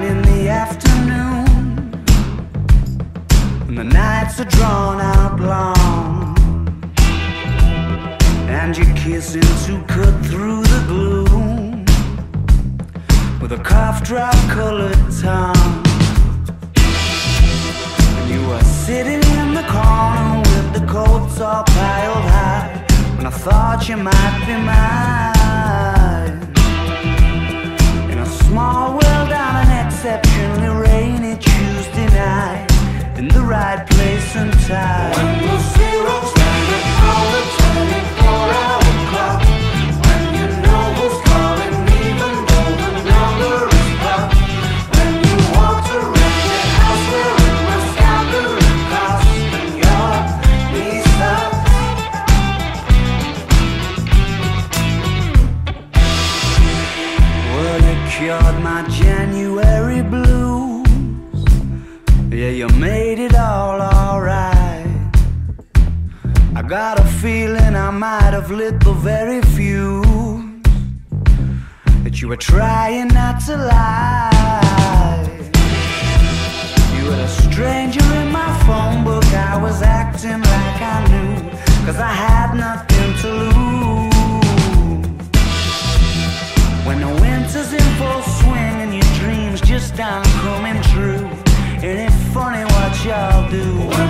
time in the afternoon, and the nights are drawn out long, and your kisses to cut through the gloom with a cough drop colored tongue. And you were sitting in the corner with the coats all piled high, when I thought you might be mine. In the right place and time. When the zero's standing on the 24-hour clock, when you know who's calling, even though the number is blocked. When you walk around your house wearing my staggering cost, and your knees stop. Well, you cured my January blues. You made it all alright. I got a feeling I might have lit the very fuse that you were trying not to lie. You were a stranger in my phone book. I was acting like I knew, cause I had nothing to lose. When the winter's in full swing and your dreams just aren't coming true. It ain't funny what y'all do?